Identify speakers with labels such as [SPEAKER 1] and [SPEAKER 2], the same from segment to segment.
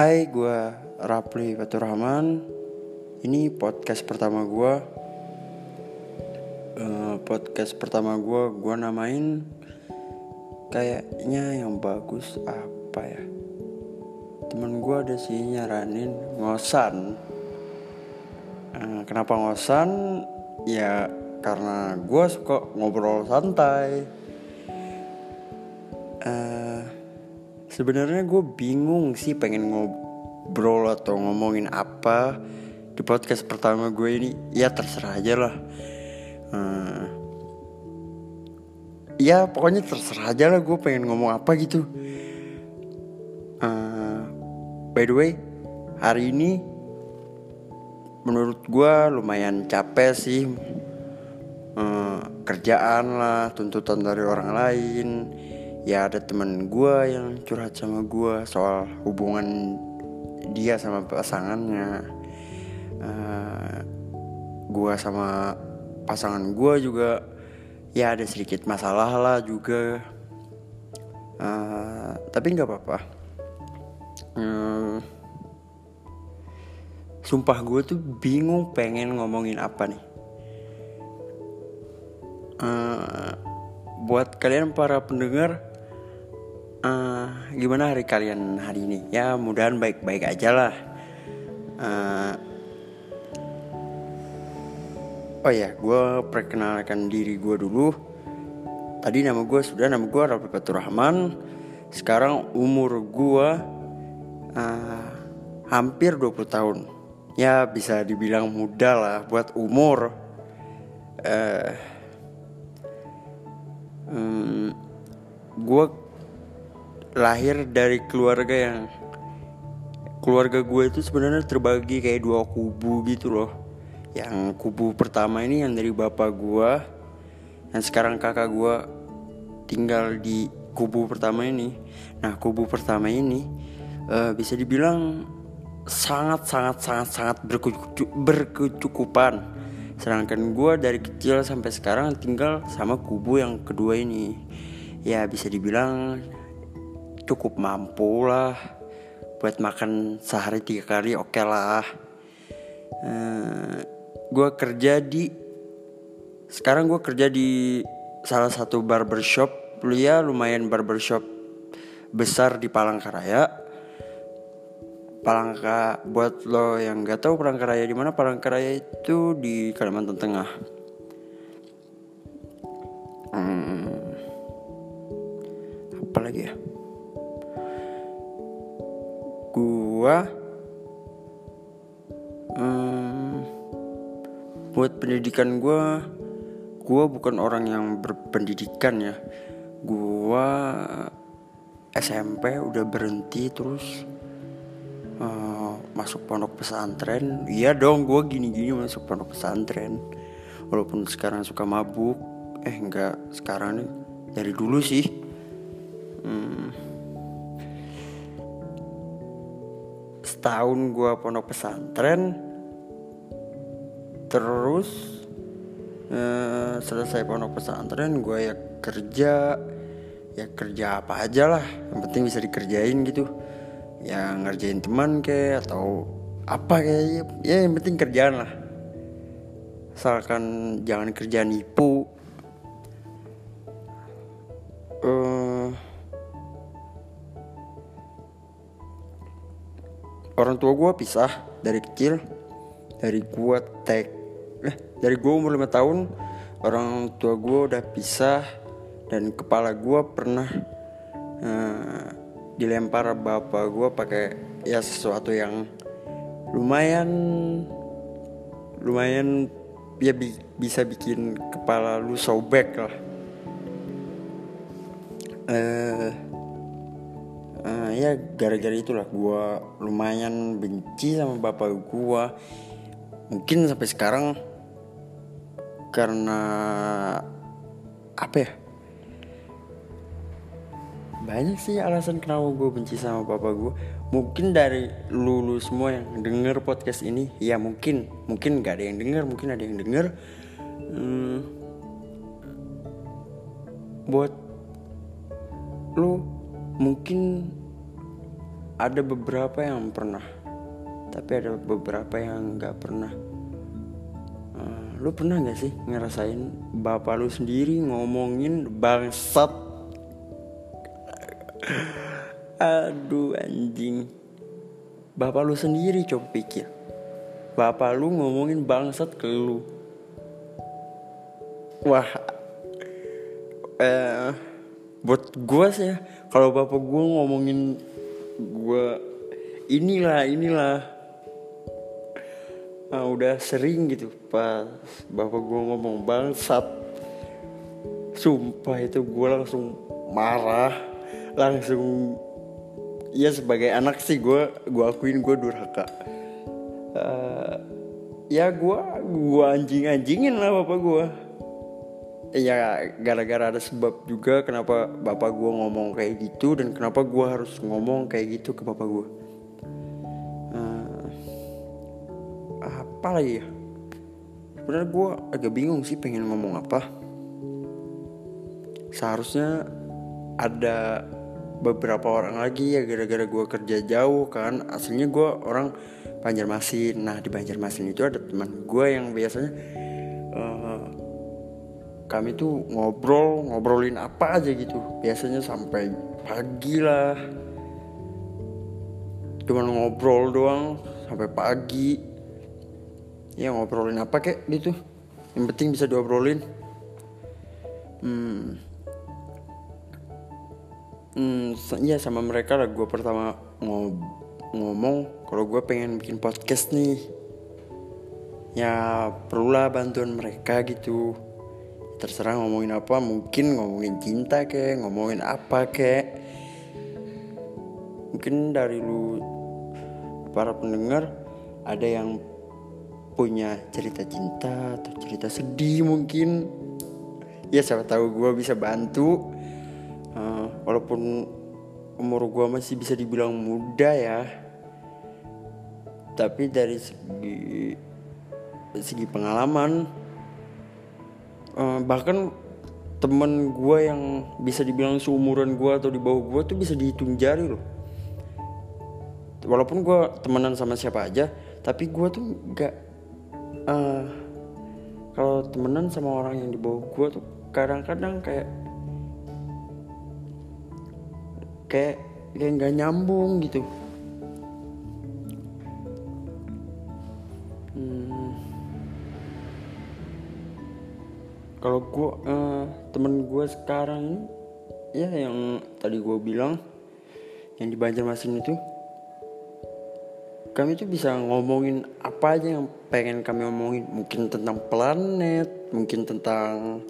[SPEAKER 1] Hai, gue Rapli Fatur Rahman. Ini podcast pertama gue. Uh, podcast pertama gue, gue namain kayaknya yang bagus apa ya? Temen gue ada sih nyaranin ngosan. Uh, kenapa ngosan? Ya karena gue suka ngobrol santai. Uh, Sebenarnya gue bingung sih pengen ngobrol atau ngomongin apa di podcast pertama gue ini. Ya terserah aja lah. Uh, ya pokoknya terserah aja lah gue pengen ngomong apa gitu. Uh, by the way, hari ini menurut gue lumayan capek sih. Uh, kerjaan lah, tuntutan dari orang lain ya ada temen gue yang curhat sama gue soal hubungan dia sama pasangannya. Uh, gue sama pasangan gue juga ya ada sedikit masalah lah juga. Uh, tapi nggak apa-apa. Uh, sumpah gue tuh bingung pengen ngomongin apa nih. Uh, buat kalian para pendengar uh, gimana hari kalian hari ini? Ya mudahan baik-baik aja lah. Uh, oh ya, gue perkenalkan diri gue dulu. Tadi nama gue sudah nama gue Rafi Fatur Rahman. Sekarang umur gue uh, hampir 20 tahun. Ya bisa dibilang muda lah buat umur. Uh, um, gue lahir dari keluarga yang keluarga gue itu sebenarnya terbagi kayak dua kubu gitu loh. Yang kubu pertama ini yang dari bapak gue dan sekarang kakak gue tinggal di kubu pertama ini. Nah kubu pertama ini uh, bisa dibilang sangat sangat sangat sangat berkecukupan. Sedangkan gue dari kecil sampai sekarang tinggal sama kubu yang kedua ini. Ya bisa dibilang cukup mampu lah buat makan sehari tiga kali oke okay lah. Uh, eh, gue kerja di sekarang gue kerja di salah satu barbershop ya lumayan barbershop besar di Palangkaraya. Palangka buat lo yang nggak tahu Palangkaraya di mana Palangkaraya itu di Kalimantan Tengah pendidikan gua gua bukan orang yang berpendidikan ya. Gua SMP udah berhenti terus uh, masuk pondok pesantren. Iya dong gua gini-gini masuk pondok pesantren. Walaupun sekarang suka mabuk eh enggak sekarang nih dari dulu sih. Hmm, setahun gue pondok pesantren terus eh, selesai pondok pesantren gue ya kerja ya kerja apa aja lah yang penting bisa dikerjain gitu. Ya ngerjain teman kayak atau apa kayak ya yang penting kerjaan lah. Asalkan jangan kerjaan nipu. Uh, orang tua gue pisah dari kecil dari gue tek eh dari gue umur lima tahun orang tua gue udah pisah dan kepala gue pernah uh, dilempar bapak gue pakai ya sesuatu yang lumayan lumayan ya bi bisa bikin kepala lu sobek lah. Uh, uh, ya gara-gara itulah gue lumayan benci sama bapak gue mungkin sampai sekarang karena apa ya? Banyak sih alasan kenapa gue benci sama bapak gue mungkin dari lulu semua yang denger podcast ini ya mungkin mungkin gak ada yang denger mungkin ada yang denger. Hmm, buat lu mungkin ada beberapa yang pernah tapi ada beberapa yang nggak pernah uh, lu pernah nggak sih ngerasain bapak lu sendiri ngomongin bangsat? Aduh anjing. Bapak lu sendiri coba pikir. Bapak lu ngomongin bangsat ke lu. Wah eh buat gue sih ya kalau bapak gue ngomongin gue inilah inilah nah, udah sering gitu pas bapak gue ngomong bangsat sumpah itu gue langsung marah langsung ya sebagai anak sih gue gue akuin gue durhaka. Uh, ya gue gue anjing anjingin lah bapak gue ya gara-gara ada sebab juga kenapa bapak gue ngomong kayak gitu dan kenapa gue harus ngomong kayak gitu ke bapak gue apa lagi ya? Sebenarnya gue agak bingung sih pengen ngomong apa. Seharusnya ada beberapa orang lagi ya gara-gara gue kerja jauh kan. Aslinya gue orang Banjarmasin. Nah di Banjarmasin itu ada teman gue yang biasanya uh, kami tuh ngobrol ngobrolin apa aja gitu. Biasanya sampai pagi lah. Cuman ngobrol doang sampai pagi ya ngobrolin apa kek? Gitu yang penting bisa diobrolin. Hmm. Hmm ya sama mereka lah. Gue pertama ngob ngomong kalau gue pengen bikin podcast nih. Ya perlulah bantuan mereka gitu. Terserah ngomongin apa mungkin ngomongin cinta kek ngomongin apa kek. Mungkin dari lu para pendengar ada yang punya cerita cinta atau cerita sedih mungkin. Ya siapa tahu gue bisa bantu. Uh, walaupun umur gue masih bisa dibilang muda ya. Tapi dari segi segi pengalaman uh, bahkan temen gue yang bisa dibilang seumuran gue atau di bawah gue tuh bisa dihitung jari loh. Walaupun gue temenan sama siapa aja tapi gue tuh gak uh, kalau temenan sama orang yang di bawah gue tuh kadang-kadang kayak kayak kayak nggak nyambung gitu. Kalau gue uh, temen gue sekarang ya yang tadi gue bilang yang di Banjarmasin itu kami tuh bisa ngomongin apa aja yang pengen kami ngomongin mungkin tentang planet mungkin tentang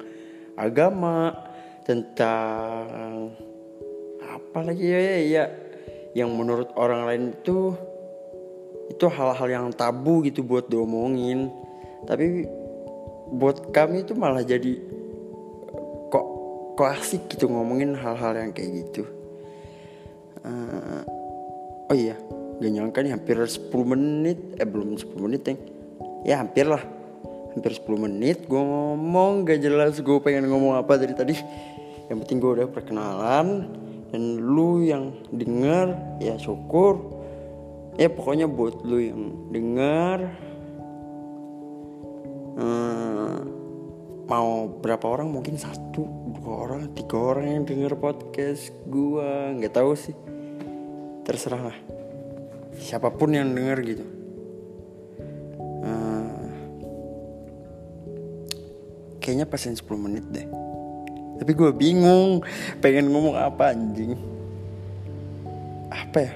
[SPEAKER 1] agama tentang apa lagi ya ya, ya. Yang menurut orang lain itu itu hal-hal yang tabu gitu buat diomongin. Tapi buat kami itu malah jadi kok kok asik gitu ngomongin hal-hal yang kayak gitu. Uh, oh iya gak nyangka nih hampir 10 menit. Eh belum 10 menit ya ya hampir lah hampir 10 menit gue ngomong gak jelas gue pengen ngomong apa dari tadi. Yang penting gue udah perkenalan dan lu yang denger ya syukur. Ya pokoknya buat lu yang denger hmm, mau berapa orang? Mungkin satu dua orang tiga orang yang denger podcast gua. Nggak tahu sih. Terserah lah siapa pun yang denger gitu. Hmm, kayaknya pasin 10 menit deh. Tapi gue bingung pengen ngomong apa anjing. Apa ya?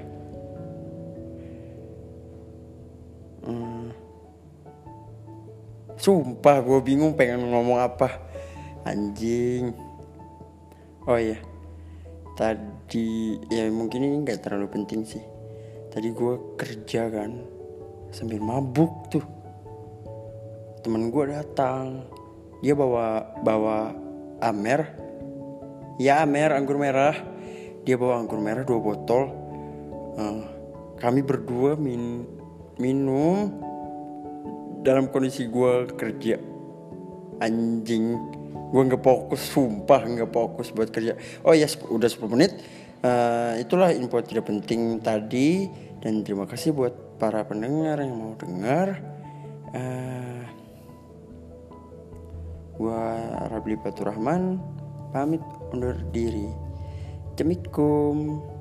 [SPEAKER 1] Sumpah gue bingung pengen ngomong apa Anjing. Oh iya Tadi Ya mungkin ini gak terlalu penting sih Tadi gue kerja kan Sambil mabuk tuh. Temen gue datang. Dia bawa Bawa Amer. Ya Amer anggur merah. Dia bawa anggur merah dua botol. Uh, Kami berdua min minum. Dalam kondisi gue kerja. Anjing. Gue nggak fokus sumpah nggak fokus buat kerja. Oh ya udah 10 menit Eh, itulah info tidak penting tadi dan terima kasih buat para pendengar yang mau dengar. Uh, gua Rabli Baturrahman pamit undur diri. Assalamualaikum.